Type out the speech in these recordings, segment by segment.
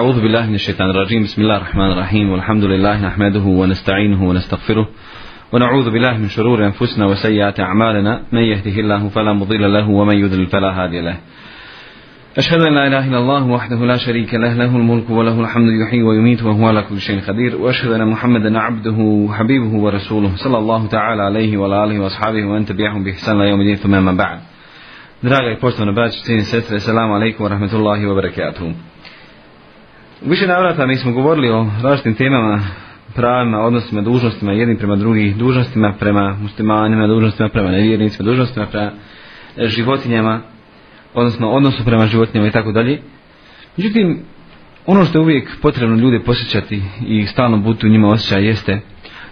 أعوذ بالله من الشيطان الرجيم بسم الله الرحمن الرحيم والحمد لله نحمده ونستعينه ونستغفره ونعوذ بالله من شرور أنفسنا وسيئات أعمالنا من يهده الله فلا مضل له ومن يضلل فلا هادي له أشهد أن لا إله إلا الله وحده لا شريك له له الملك وله الحمد يحيي ويميت وهو على كل شيء قدير وأشهد أن محمدا عبده وحبيبه ورسوله صلى الله تعالى عليه وعلى آله وأصحابه ومن تبعهم بإحسان إلى يوم الدين ثم أما بعد Draga i poštovana braća, sestre, selamu alaikum wa rahmetullahi U više navrata mi smo govorili o različitim temama, pravima, odnosima, dužnostima, jednim prema drugim, dužnostima prema muslimanima, dužnostima prema nevjernicima, dužnostima prema e, životinjama, odnosno odnosu prema životinjama i tako dalje. Međutim, ono što je uvijek potrebno ljude posjećati i stalno budu u njima osjećaj jeste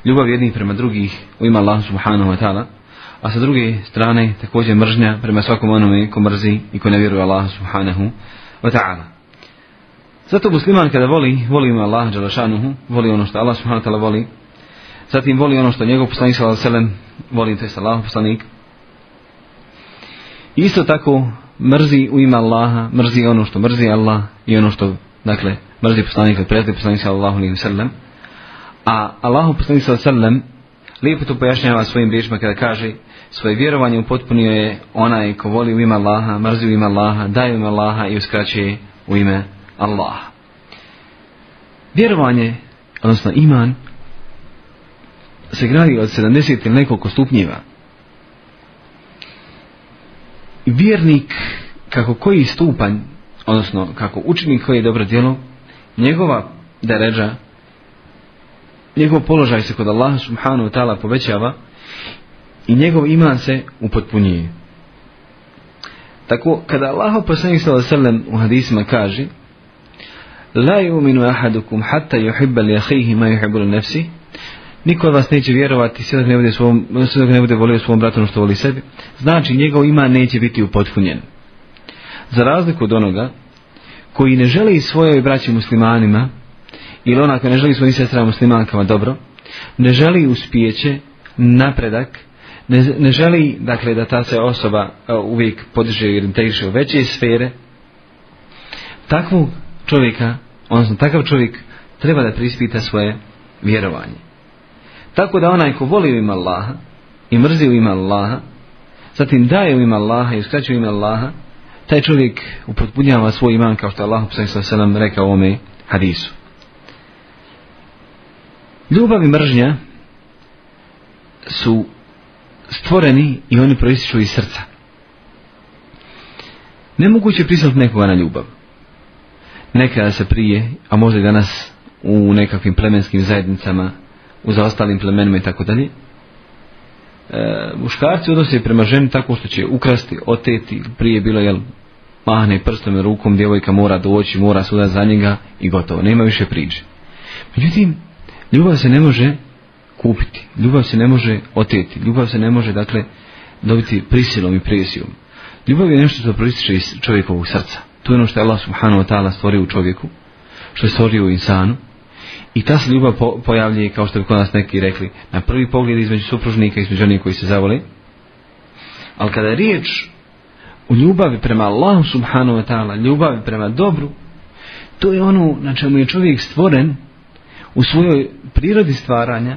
ljubav jednih prema drugih u ima Allah subhanahu wa ta'ala, a sa druge strane također mržnja prema svakom onome ko mrzi i ko ne vjeruje Allah subhanahu wa ta'ala. Zato musliman kada voli, voli ima Allah Đalašanuhu, voli ono što Allah Subhanahu Tala voli, zatim voli ono što njegov poslanik Sala Selem voli, to je Allah poslanik. Isto tako mrzi u ima Allaha, mrzi ono što mrzi Allah i ono što, dakle, mrzi poslanik ili prijatelj poslanik Sala Allahu Nihim Selem. A Allah poslanik Sala Selem lijepo to pojašnjava svojim riječima kada kaže svoje vjerovanje upotpunio je onaj ko voli u ima Allaha, mrzi u ima Allaha, daje u ima Allaha i uskraćuje u ime Allaha Allah. Vjerovanje, odnosno iman, se gradi od 70 ili nekoliko stupnjeva. Vjernik, kako koji stupanj, odnosno kako učinik koji je dobro djelo, njegova deređa, njegov položaj se kod Allaha subhanahu wa ta'ala povećava i njegov iman se upotpunjuje. Tako, kada Allah poslanih sallam u hadisima kaže, La yuminu ahadukum hatta yuhibba li akhihi ma yuhibbu li nafsi. Niko od vas neće vjerovati sve dok ne bude svom sve dok ne bude volio svom bratu ono što voli sebi. Znači njegov iman neće biti upotpunjen. Za razliku od onoga koji ne želi svojoj braći muslimanima ili ona koja ne želi svojim sestrama muslimankama dobro, ne želi uspijeće, napredak, ne, ne želi dakle da ta se osoba e, uvijek podiže ili integriše u veće sfere, takvog čovjeka odnosno takav čovjek treba da prispita svoje vjerovanje. Tako da onaj ko voli u ima Allaha i mrzi u ima Allaha, zatim daje u ima Allaha i uskraćuje u ima Allaha, taj čovjek upotpunjava svoj iman kao što je Allah psa se nam rekao ome hadisu. Ljubav i mržnja su stvoreni i oni proističu iz srca. Nemoguće prisnuti nekoga na ljubav nekada se prije, a možda i danas u nekakvim plemenskim zajednicama, u zaostalim plemenima i tako dalje, e, muškarci odnose prema ženi tako što će ukrasti, oteti, prije bilo jel, mahne prstom i rukom, djevojka mora doći, mora suda za njega i gotovo, nema više priče. Međutim, ljubav se ne može kupiti, ljubav se ne može oteti, ljubav se ne može, dakle, dobiti prisilom i presijom. Ljubav je nešto što proističe iz čovjekovog srca. To je ono što je Allah subhanahu wa ta'ala stvorio u čovjeku, što je stvorio u insanu. I ta se ljubav po, pojavljuje, kao što bi kod nas neki rekli, na prvi pogled između supružnika, između onih koji se zavoli. Ali kada je riječ u ljubavi prema Allahu subhanahu wa ta'ala, ljubavi prema dobru, to je ono na čemu je čovjek stvoren u svojoj prirodi stvaranja,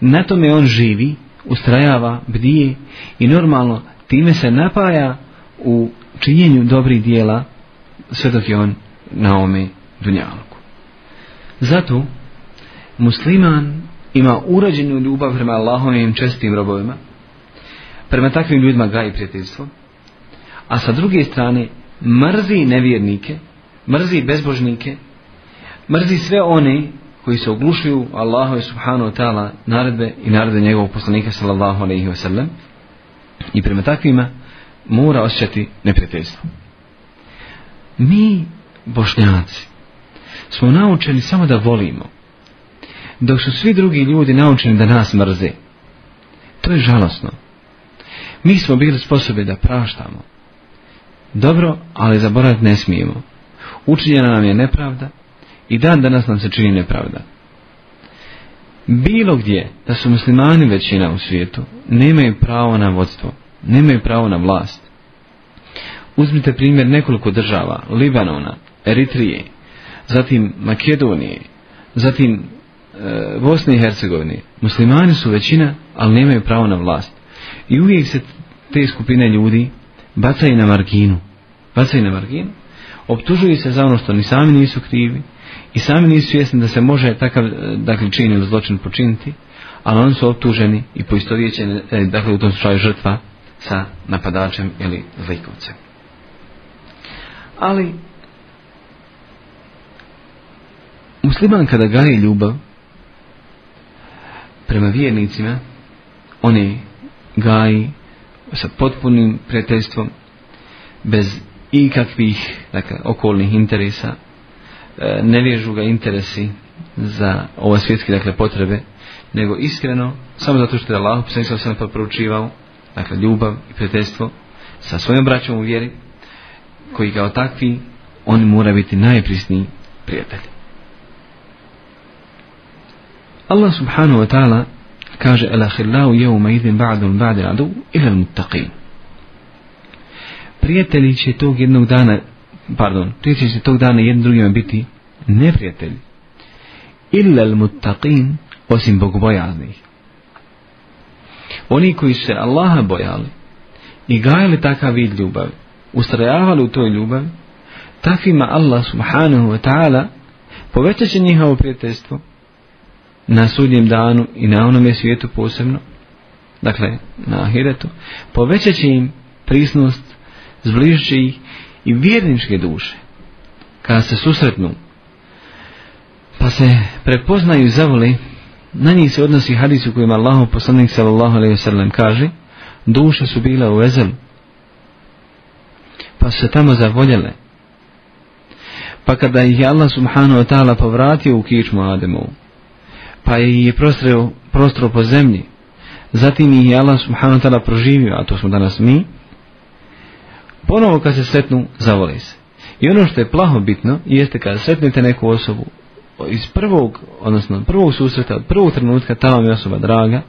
na tome on živi, ustrajava, bdije i normalno time se napaja u činjenju dobrih dijela, sve dok je on na ome dunjalku. Zato musliman ima urađenu ljubav prema Allahovim čestim robovima, prema takvim ljudima gaji prijateljstvo, a sa druge strane mrzi nevjernike, mrzi bezbožnike, mrzi sve one koji se oglušuju Allahove subhanahu wa ta'ala naredbe i naredbe njegovog poslanika sallallahu alaihi wa sallam i prema takvima mora osjećati neprijateljstvo mi bošnjaci smo naučeni samo da volimo dok su svi drugi ljudi naučeni da nas mrze to je žalosno mi smo bili sposobi da praštamo dobro, ali zaboraviti ne smijemo učinjena nam je nepravda i dan danas nam se čini nepravda bilo gdje da su muslimani većina u svijetu nemaju pravo na vodstvo nemaju pravo na vlast Uzmite primjer nekoliko država, Libanona, Eritrije, zatim Makedonije, zatim e, Bosne i Hercegovine. Muslimani su većina, ali nemaju pravo na vlast. I uvijek se te skupine ljudi bacaju na marginu. Bacaju na marginu, optužuju se za ono što ni sami nisu krivi i sami nisu svjesni da se može takav e, dakle, čin ili zločin počiniti, ali oni su optuženi i poistovjećeni, e, dakle u tom slučaju žrtva sa napadačem ili zlikovcem ali musliman kada gari ljubav prema vjernicima on je gaji sa potpunim prijateljstvom bez ikakvih dakle, okolnih interesa e, ne vježu ga interesi za ova svjetske dakle, potrebe nego iskreno samo zato što je Allah sam sam poručivao dakle, ljubav i prijateljstvo sa svojim braćom u vjeri koji kao takvi oni mora biti najprisniji prijatelji. Allah subhanahu wa ta'ala kaže ala khillahu yawma idhin ba'du ba'd adu ila al-muttaqin. Prijatelji će tog jednog dana, pardon, prijatelji će tog dana jedan drugima biti neprijatelji. Illa al-muttaqin osim bogobojaznih. Oni koji se Allaha bojali i gajali takav vid ljubavi, ustrajavali u toj ljubavi, takvima Allah subhanahu wa ta'ala povećat će njihovo prijateljstvo na sudnjem danu i na onome svijetu posebno, dakle na ahiretu, povećat će im prisnost, zbližit će ih i vjerničke duše kada se susretnu pa se prepoznaju i zavoli na njih se odnosi hadis u kojem Allahu poslanik sallallahu alejhi ve sellem kaže duše su bile u ezelu pa se tamo zavoljele. Pa kada ih je Allah subhanahu wa ta'ala povratio u kičmu Ademovu, pa ih je prostreo, prostro po zemlji, zatim ih je Allah subhanahu wa ta'ala proživio, a to smo danas mi, ponovo kad se sretnu, zavoli se. I ono što je plaho bitno, jeste kada sretnete neku osobu, iz prvog, odnosno prvog susreta, od prvog trenutka, ta vam je osoba draga,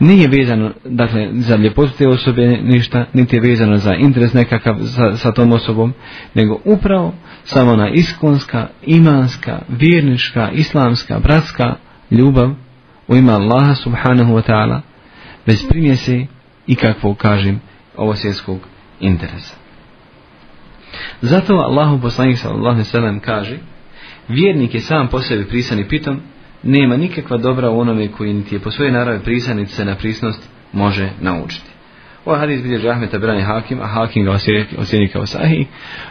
nije vezano dakle, za ljepotu te osobe ništa, niti je vezano za interes nekakav sa, sa tom osobom, nego upravo samo ona iskonska, imanska, vjernička, islamska, bratska ljubav u ima Allaha subhanahu wa ta'ala bez primjese i kakvo kažem ovo svjetskog interesa. Zato Allahu poslanik sallallahu alejhi ve sellem kaže: Vjernik je sam po sebi prisani pitom nema nikakva dobra u onome koji niti je po svojoj naravi prisanit se na prisnost može naučiti. Ovaj hadis bilje Žahmeta Brani Hakim, a Hakim ga osjeni kao sahi,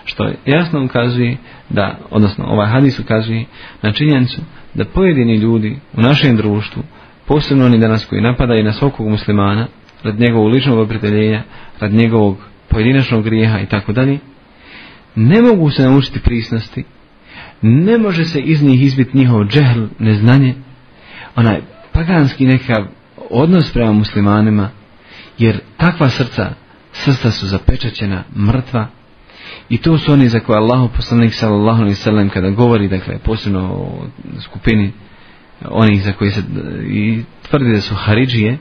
što jasno ukazuje da, odnosno ovaj hadis ukazuje na činjenicu da pojedini ljudi u našem društvu, posebno oni danas koji napadaju na svakog muslimana, rad njegovog ličnog opredeljenja, rad njegovog pojedinačnog grijeha i tako dalje, ne mogu se naučiti prisnosti ne može se iz njih izbiti njihov džehl, neznanje, onaj paganski nekakav odnos prema muslimanima, jer takva srca, srca su zapečaćena, mrtva, i to su oni za koje Allah poslanik sallallahu alaihi sallam kada govori, dakle, posebno o skupini onih za koje se i tvrdi da su haridžije,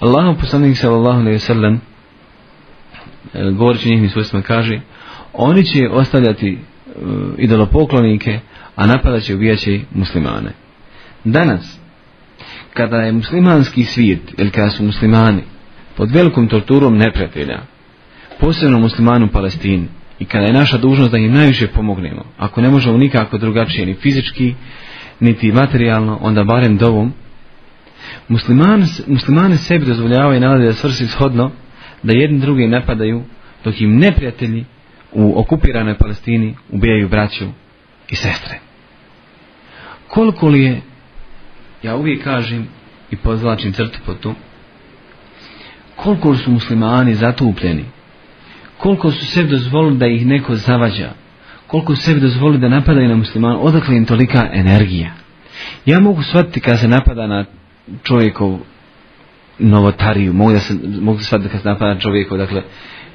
Allah poslanik sallallahu alaihi sallam e, govorići njihmi svojstvima kaže, oni će ostavljati E, idolopoklonike, a napadat će ubijaće muslimane. Danas, kada je muslimanski svijet, ili kada su muslimani, pod velikom torturom neprijatelja, posebno muslimanu Palestini, i kada je naša dužnost da im najviše pomognemo, ako ne možemo nikako drugačije, ni fizički, niti materijalno, onda barem dovom, Musliman, muslimane sebi dozvoljavaju i nalazi da svrsi shodno da jedni drugi napadaju dok im neprijatelji u okupiranoj Palestini ubijaju braću i sestre. Koliko li je, ja uvijek kažem i pozlačim crtu po tu, koliko su muslimani zatupljeni, koliko su sebi dozvolili da ih neko zavađa, koliko su sebi dozvolili da napadaju na musliman, odakle im tolika energija. Ja mogu shvatiti kada se napada na čovjekov novotariju, mogu, da se, mogu shvatiti kada se napada na čovjekov, dakle,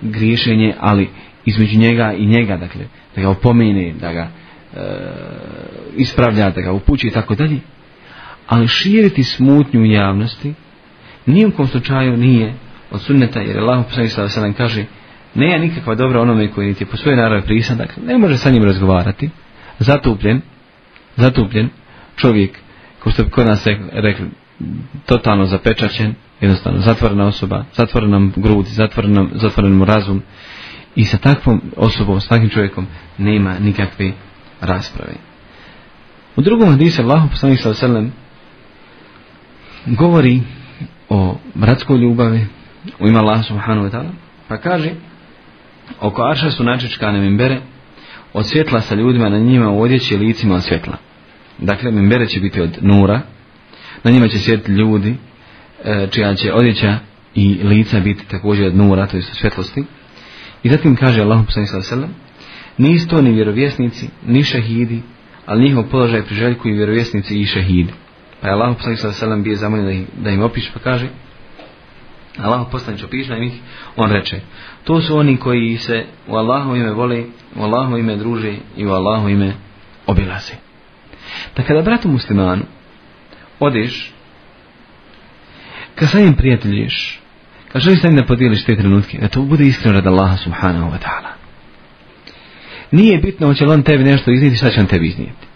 griješenje, ali između njega i njega, dakle, da ga opomene, da ga e, ispravlja, da ga upući i tako dalje. Ali širiti smutnju u javnosti nije u kom slučaju nije od sunneta, jer Allah poslani sada sada kaže ne je nikakva dobra onome koji niti je po svojoj naravi prisan, dakle, ne može sa njim razgovarati, zatupljen, zatupljen čovjek, ko što bi kod nas rekli, totalno zapečačen, jednostavno zatvorena osoba, zatvoren nam grudi, zatvoren nam, zatvoren nam razum, I sa takvom osobom, s takvim čovjekom nema nikakve rasprave. U drugom hadisu Allahu poslanik sallallahu alejhi govori o bratskoj ljubavi u ima Allah subhanahu wa ta'ala pa kaže oko arša su načičkane mimbere od svjetla sa ljudima na njima u odjeći licima od svjetla dakle mimbere će biti od nura na njima će sjediti ljudi e, čija će odjeća i lica biti također od nura to je svjetlosti I zatim kaže Allah poslanih sallahu sallam, nisu to ni vjerovjesnici, ni šahidi, ali njihov položaj priželjku i vjerovjesnici i šahidi. Pa je Allah poslanih sallahu sallam bio zamoljen da, da im opiš, pa kaže, Allah poslanih će opiš na njih, on reče, to su oni koji se u Allahu ime vole, u Allahu ime druže i u Allahu ime obilaze. Da pa kada bratu muslimanu odeš, kad sa njim prijateljiš, Pa želi sam da podijeliš te trenutke, da e, to bude iskreno rad Allaha subhanahu wa ta'ala. Nije bitno hoće li on tebi nešto iznijeti, šta će on tebi iznijeti.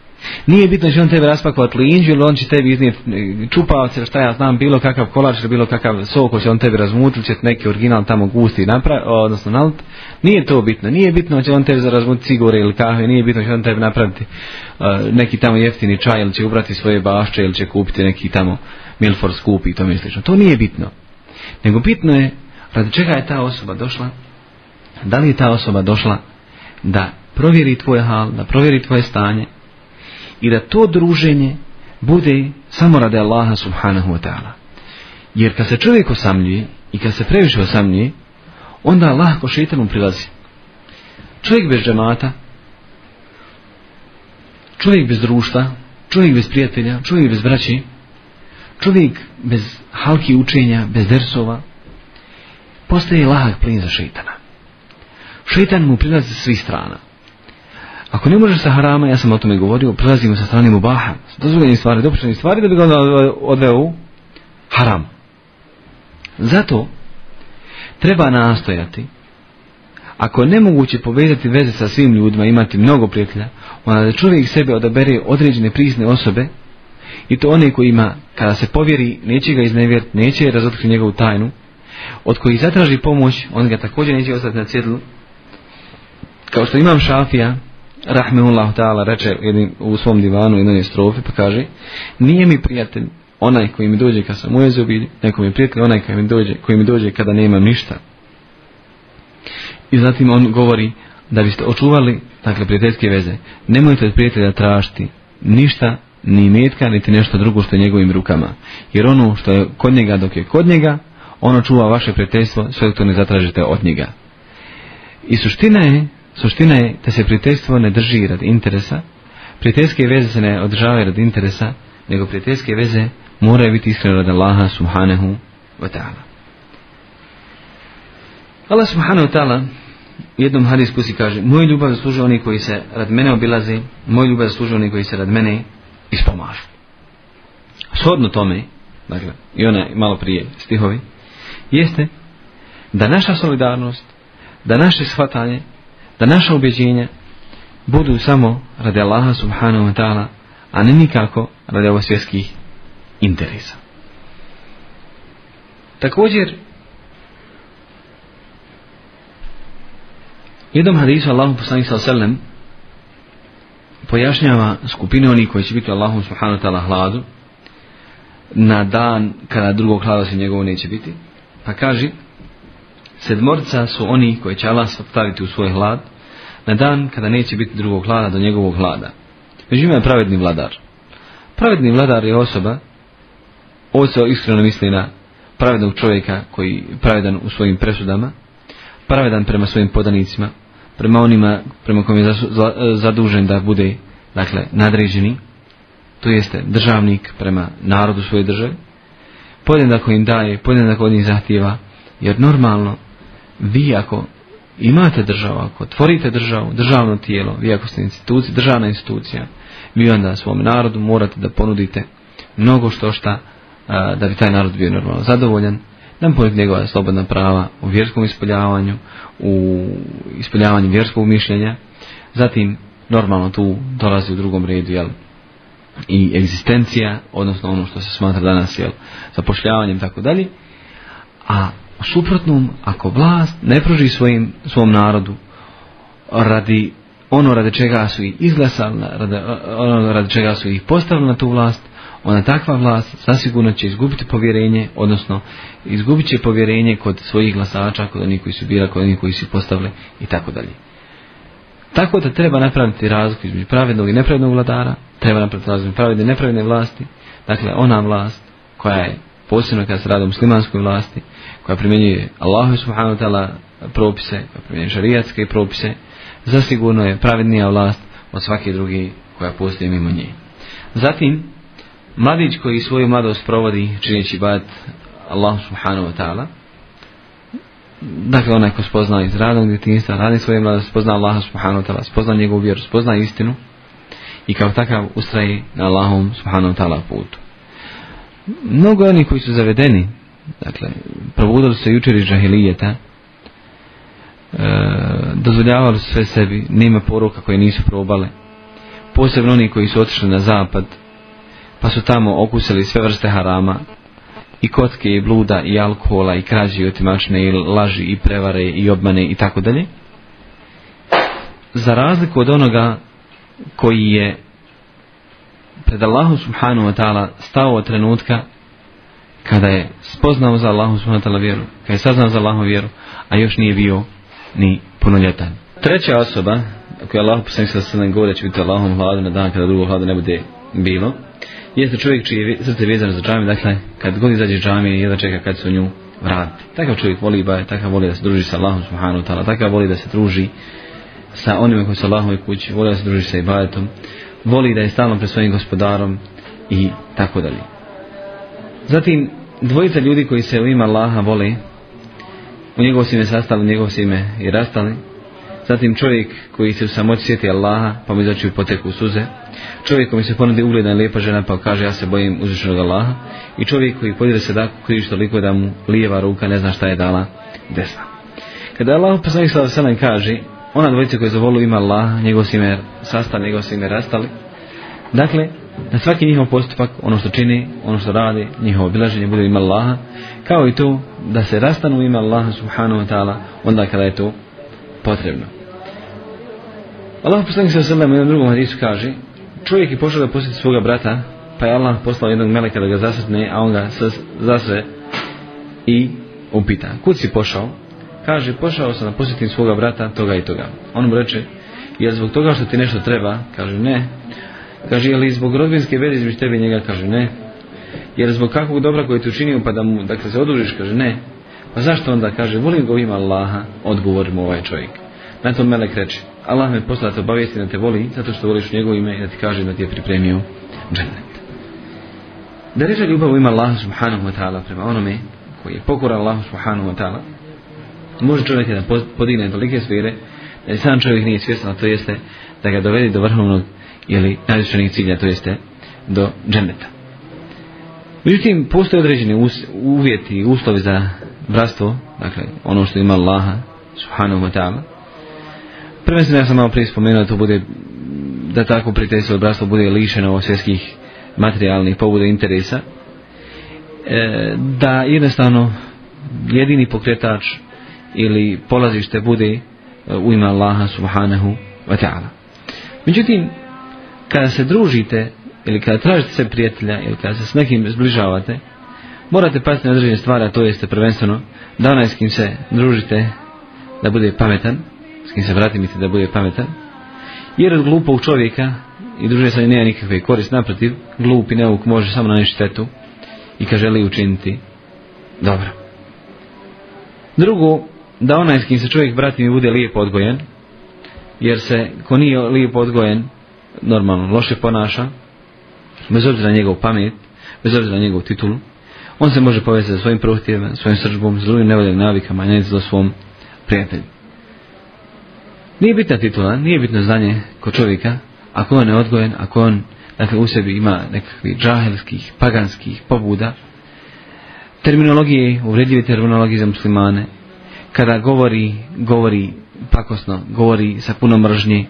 Nije bitno će on tebi raspakovati linđu ili on će tebi iznijeti e, čupavce, šta ja znam, bilo kakav kolač ili bilo kakav sok, hoće on tebi razmutiti, će neki original tamo gusti napraviti, odnosno nalit. Nije to bitno, nije bitno će on tebi za razmutiti cigure ili kahve, nije bitno će on tebi napraviti uh, neki tamo jeftini čaj ili će ubrati svoje bašče ili će kupiti neki tamo Milford skupi i to mi slično. To nije bitno. Nego bitno je radi čega je ta osoba došla, da li je ta osoba došla da provjeri tvoj hal, da provjeri tvoje stanje i da to druženje bude samo radi Allaha subhanahu wa ta'ala. Jer kad se čovjek osamljuje i kad se previše osamljuje, onda lahko šeitanu prilazi. Čovjek bez džemata, čovjek bez društva, čovjek bez prijatelja, čovjek bez braći, čovjek bez halki učenja, bez dersova, postaje lahak plin za šeitana. Šeitan mu prilazi sa svih strana. Ako ne možeš sa harama, ja sam o tome govorio, prilazimo sa strane mubaha, sa dozvoljenim stvari, dopušteni stvari, da bi ga odveo u haram. Zato treba nastojati, ako je nemoguće povezati veze sa svim ljudima, imati mnogo prijatelja, onda da čovjek sebe odabere određene prizne osobe, i to one kojima kada se povjeri neće ga iznevjeriti, neće razotkriti njegovu tajnu, od kojih zatraži pomoć, on ga također neće ostati na cjedlu. Kao što imam šafija, Rahmeullah ta'ala reče jednim, u svom divanu jednoj strofi pa kaže Nije mi prijatelj onaj koji mi dođe kad sam u jezubi, neko mi je prijatelj onaj koji mi dođe, koji mi dođe kada nemam ništa. I zatim on govori da biste očuvali dakle, prijateljske veze. Nemojte od prijatelja tražiti ništa ni metka, niti nešto drugo što je njegovim rukama. Jer ono što je kod njega dok je kod njega, ono čuva vaše prijateljstvo sve dok to ne zatražite od njega. I suština je, suština je da se prijateljstvo ne drži rad interesa, prijateljske veze se ne održavaju rad interesa, nego prijateljske veze moraju biti iskreno rad Allaha subhanahu wa ta'ala. Allah subhanahu wa ta'ala u jednom hadisku si kaže moj ljubav služe oni koji se rad mene obilaze, moj ljubav služe oni koji se rad mene ispomažu. Shodno tome, dakle, i ona malo prije stihovi, jeste da naša solidarnost, da naše shvatanje, da naša ubeđenja budu samo radi Allaha subhanahu wa ta'ala, a ne nikako radi ovo svjetskih interesa. Također, jednom hadisu Allahu poslanih sallam, pojašnjava skupine oni koji će biti Allahom subhanahu ta'ala hladu na dan kada drugog hlada se njegovo neće biti. Pa kaže, sedmorca su oni koji će Allah staviti u svoj hlad na dan kada neće biti drugog hlada do njegovog hlada. Među ima je pravedni vladar. Pravedni vladar je osoba, ovo se iskreno misli na pravednog čovjeka koji je pravedan u svojim presudama, pravedan prema svojim podanicima, prema onima prema kojim je zadužen da bude dakle nadređeni to jeste državnik prema narodu svoje države pojedin da im daje, pojedin da od njih zahtjeva jer normalno vi ako imate državu ako tvorite državu, državno tijelo vi ako ste institucija, državna institucija vi onda svom narodu morate da ponudite mnogo što šta a, da bi taj narod bio normalno zadovoljan nam pored njegova slobodna prava u vjerskom ispoljavanju, u ispoljavanju vjerskog mišljenja, zatim normalno tu dolazi u drugom redu, jel, i egzistencija, odnosno ono što se smatra danas, jel, zapošljavanjem, tako dalje, a u suprotnom, ako vlast ne pruži svojim, svom narodu radi ono radi čega su ih izglasali, radi, ono radi čega su ih postavili na tu vlast, ona takva vlast zasigurno će izgubiti povjerenje, odnosno izgubit će povjerenje kod svojih glasača, kod onih koji su bila, kod onih koji su postavili i tako dalje. Tako da treba napraviti razliku između pravednog i nepravednog vladara, treba napraviti razliku između pravedne i nepravedne vlasti, dakle ona vlast koja je posebno kada se radi o muslimanskoj vlasti, koja primjenjuje Allahu subhanahu wa ta'ala propise, koja primjenjuje šarijatske propise, zasigurno je pravednija vlast od svake druge koja postoji mimo nje. Zatim, mladić koji svoju mladost provodi čineći bad Allah subhanahu wa ta'ala dakle onaj ko spoznao iz radnog djetinjstva radi svoju mladost, spozna Allah subhanahu wa ta'ala spozna njegovu vjeru, spozna istinu i kao takav ustraje na Allahom subhanahu wa ta'ala putu mnogo oni koji su zavedeni dakle, probudali se jučer iz džahilijeta e, dozvoljavali sve sebi nema poruka koje nisu probale posebno oni koji su otišli na zapad pa su tamo okusili sve vrste harama, i kocke, i bluda, i alkohola, i krađe, i otimačne, i laži, i prevare, i obmane, i tako dalje. Za razliku od onoga koji je pred Allahu subhanu wa ta'ala stao od trenutka kada je spoznao za Allahu subhanu wa ta'ala vjeru, kada je saznao za Allahu vjeru, a još nije bio ni punoljetan. Treća osoba, koja je Allah posljednika sa sredem govoreći biti Allahom hladu na dan kada drugo hladu ne bude bilo, jeste čovjek čije srce vezano za džamiju, dakle, kad god izađe iz džamije, jedna čeka kad su nju vrati. Takav čovjek voli baje, takav voli da se druži sa Allahom subhanahu ta'ala, takav voli da se druži sa onima koji su Allahom i kući, voli da se druži sa ibadetom, voli da je stalno pred svojim gospodarom i tako dalje. Zatim, dvojica ljudi koji se u ima Allaha vole, u njegov sime sastali, u njegov sime i rastali, zatim čovjek koji se u samoći sjeti Allaha, pa mi znači u poteku suze, čovjek koji se ponudi ugledna i lijepa žena pa kaže ja se bojim uzvišenog Allaha i čovjek koji podire se da križi što liko da mu lijeva ruka ne zna šta je dala desna. Kada Allah poslanih sada sada kaže ona dvojica koja zavolu ima Allaha, njegov si me sastav, njegov si me rastali. Dakle, na svaki njihov postupak, ono što čini, ono što radi, njihovo obilaženje bude ima Allaha, kao i to da se rastanu ima Allaha subhanahu wa ta'ala onda kada je to potrebno. Allah poslanih sada sada u jednom drugom hadisu kaže čovjek je pošao da posjeti svoga brata, pa je Allah poslao jednog meleka da ga zasretne, a on ga zasre i upita. Kud si pošao? Kaže, pošao sam da posjetim svoga brata, toga i toga. On mu reče, je zbog toga što ti nešto treba? Kaže, ne. Kaže, je li zbog rodbinske vezi između tebe i njega? Kaže, ne. Je li zbog kakvog dobra koje ti učinio pa da mu, dakle, se odužiš? Kaže, ne. Pa zašto onda? Kaže, volim ga ima Allaha, odgovor mu ovaj čovjek. Na to melek reče, Allah me poslao da obavijesti da te voli zato što voliš njegovo ime i da ti kaže da ti je pripremio džennet. Dereža ljubav ima Allah subhanahu wa ta'ala prema onome koji je pokoran Allah subhanahu wa ta'ala može čovjek da podigne tolike svire da je sam čovjek nije svjestan to jeste da ga dovedi do vrhovnog ili najvišćenih cilja to jeste do dženneta. Međutim, postoje određeni uvjeti i uslovi za bratstvo, dakle, ono što ima Allaha, subhanahu wa ta'ala, prvenstveno ja sam malo prije spomenuo da to bude da tako prijateljstvo i bratstvo bude lišeno svjetskih materijalnih pobuda interesa e, da jednostavno jedini pokretač ili polazište bude e, u ime Allaha subhanahu wa ta'ala međutim kada se družite ili kada tražite se prijatelja ili kada se s nekim zbližavate morate pasti na određene stvari a to jeste prvenstveno da onaj s kim se družite da bude pametan s kim se vrati misli da bude pametan. Jer od glupog čovjeka i druženje sa njim nema nikakve korist, naprotiv, glupi neuk može samo naneći štetu i kad želi učiniti dobro. Drugo, da onaj s kim se čovjek brati mi bude lijepo odgojen, jer se ko nije lijepo odgojen, normalno, loše ponaša, bez obzira na njegov pamet, bez obzira na njegov titul, on se može povezati sa svojim prohtjevima, svojim srđbom, s drugim nevoljenim navikama, ne za svom prijateljem. Nije bitna titula, nije bitno znanje kod čovjeka, ako on je odgojen, ako on dakle, u sebi ima nekakvih džahelskih, paganskih pobuda, terminologije, uvredljive terminologije za muslimane, kada govori, govori pakosno, govori sa puno mržnje,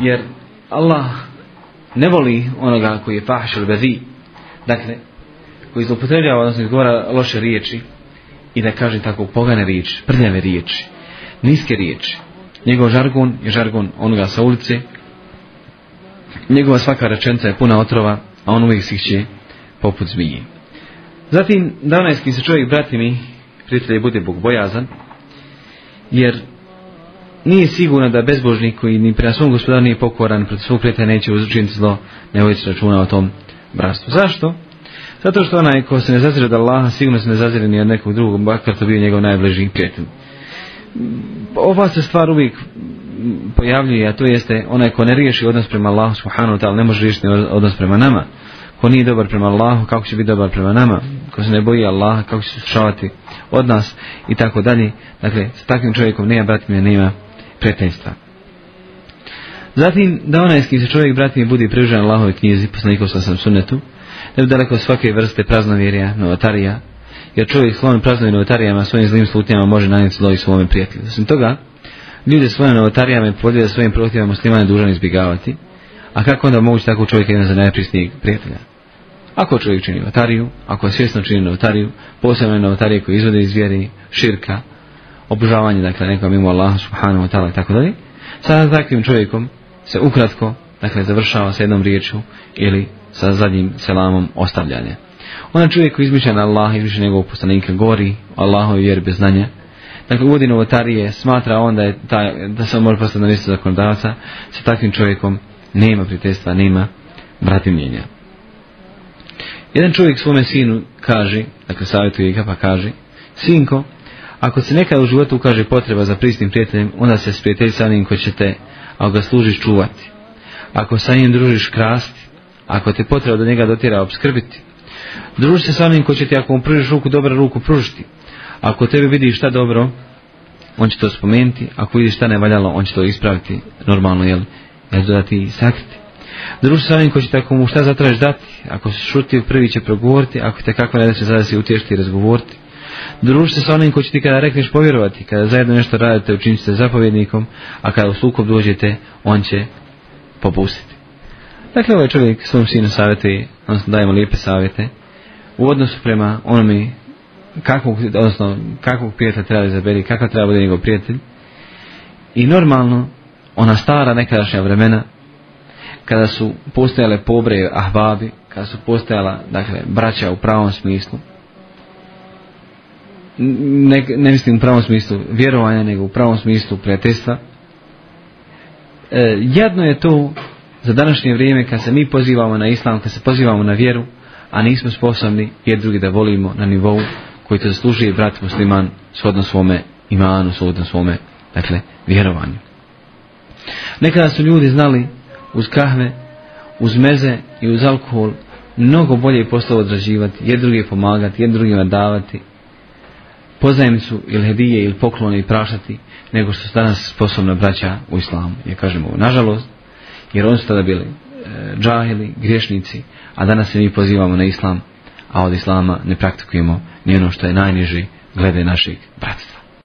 jer Allah ne voli onoga koji je fahš ili bezi, dakle, koji zlopotrebljava, odnosno izgovara loše riječi i da kaže tako pogane riječi, prljave riječi, niske riječi. Njegov žargon je žargon onoga sa ulice. Njegova svaka rečenca je puna otrova, a on uvijek sihće poput zmije. Zatim, davnajski se čovjek, brati mi, prijatelje, bude Bog bojazan, jer nije sigurno da bezbožnik koji ni prema svom gospodaru nije pokoran, pred svog prijatelja neće uzučiniti zlo, ne uvijek računa o tom brastu. Zašto? Zato što onaj ko se ne zazire od Allaha, sigurno se ne zazire ni od nekog drugog, bakar to bio njegov najbližiji prijatelj ova se stvar uvijek pojavljuje, a to jeste onaj ko ne riješi odnos prema Allahu subhanahu wa ta'ala, ne može riješiti odnos prema nama. Ko nije dobar prema Allahu, kako će biti dobar prema nama? Ko se ne boji Allaha, kako će se slušavati od nas i tako dalje. Dakle, s takvim čovjekom nema bratim, nema prijateljstva. Zatim, da onaj s kim se čovjek bratim budi prižan Allahove knjizi, poslanikov sam sunnetu, ne bi daleko svake vrste praznovjerja, novatarija, jer čovjek svojim praznim novotarijama, svojim zlim slutnjama može nanijeti zlo i svome prijatelju. Osim toga, ljude svojim novotarijama i podljede svojim prohtjevama muslimane dužan izbjegavati, a kako onda mogući tako čovjek jedan za najpristnijeg prijatelja? Ako čovjek čini novotariju, ako je svjesno čini novotariju, posebno je novotarije koje izvode iz vjeri, širka, obožavanje, dakle, nekom mimo Allaha, subhanahu wa ta'ala i tako dalje, sada takvim čovjekom se ukratko, dakle, završava sa jednom riječu ili sa zadnjim selamom ostavljanja. Ona čovjek koji izmišlja na Allaha, izmišlja njegovog poslanika, govori o Allahovi vjeri bez znanja. Dakle, uvodi novotarije, smatra on da, je ta, da se on može postati na listu zakonodavca, sa takvim čovjekom nema pritestva, nema bratimljenja. Jedan čovjek svome sinu kaže, dakle savjetuje ga pa kaže, sinko, ako se nekada u životu ukaže potreba za pristim prijateljem, onda se s prijatelj sa njim koji će te, ako ga služiš, čuvati. Ako sa njim družiš, krasti. Ako te potreba do njega dotjera, obskrbiti. Druži se sa onim ko će ti, ako mu pružiš ruku, dobra ruku pružiti. Ako tebe vidi šta dobro, on će to spomenuti. Ako vidi šta ne valjalo, on će to ispraviti normalno, jel? Jel da ti sakriti. Druži se sa onim ko će ti, ako mu šta zatraješ dati. Ako se šuti, prvi će progovoriti. Ako te kako ne da se zada se utješiti i razgovoriti. Druži se sa onim ko će ti kada rekneš povjerovati, kada zajedno nešto radite, učinit se zapovjednikom, a kada u sukob dođete, on će popustiti. Dakle, ovaj čovjek svom sinu savjetuje, odnosno dajemo lijepe savjete, u odnosu prema onome kakvog, odnosno kakvog prijatelja treba izaberi, kakva treba bude njegov prijatelj. I normalno, ona stara nekadašnja vremena, kada su postojale pobre ahbabi, kada su postojala dakle, braća u pravom smislu, ne, ne mislim u pravom smislu vjerovanja, nego u pravom smislu prijateljstva, e, jadno je to za današnje vrijeme kad se mi pozivamo na islam, kad se pozivamo na vjeru, a nismo sposobni jer drugi da volimo na nivou koji te zaslužuje brat musliman shodno svome imanu, shodno svome dakle, vjerovanju. Nekada su ljudi znali uz kahve, uz meze i uz alkohol mnogo bolje poslovo odrađivati, jed drugi pomagati, jed drugima davati, pozajemicu ili hedije ili poklone i prašati nego što su danas sposobna braća u islamu. Ja kažem ovo, nažalost, jer oni su tada bili E, džahili, griješnici, a danas se mi pozivamo na islam, a od islama ne praktikujemo ni ono što je najniži glede našeg bratstva.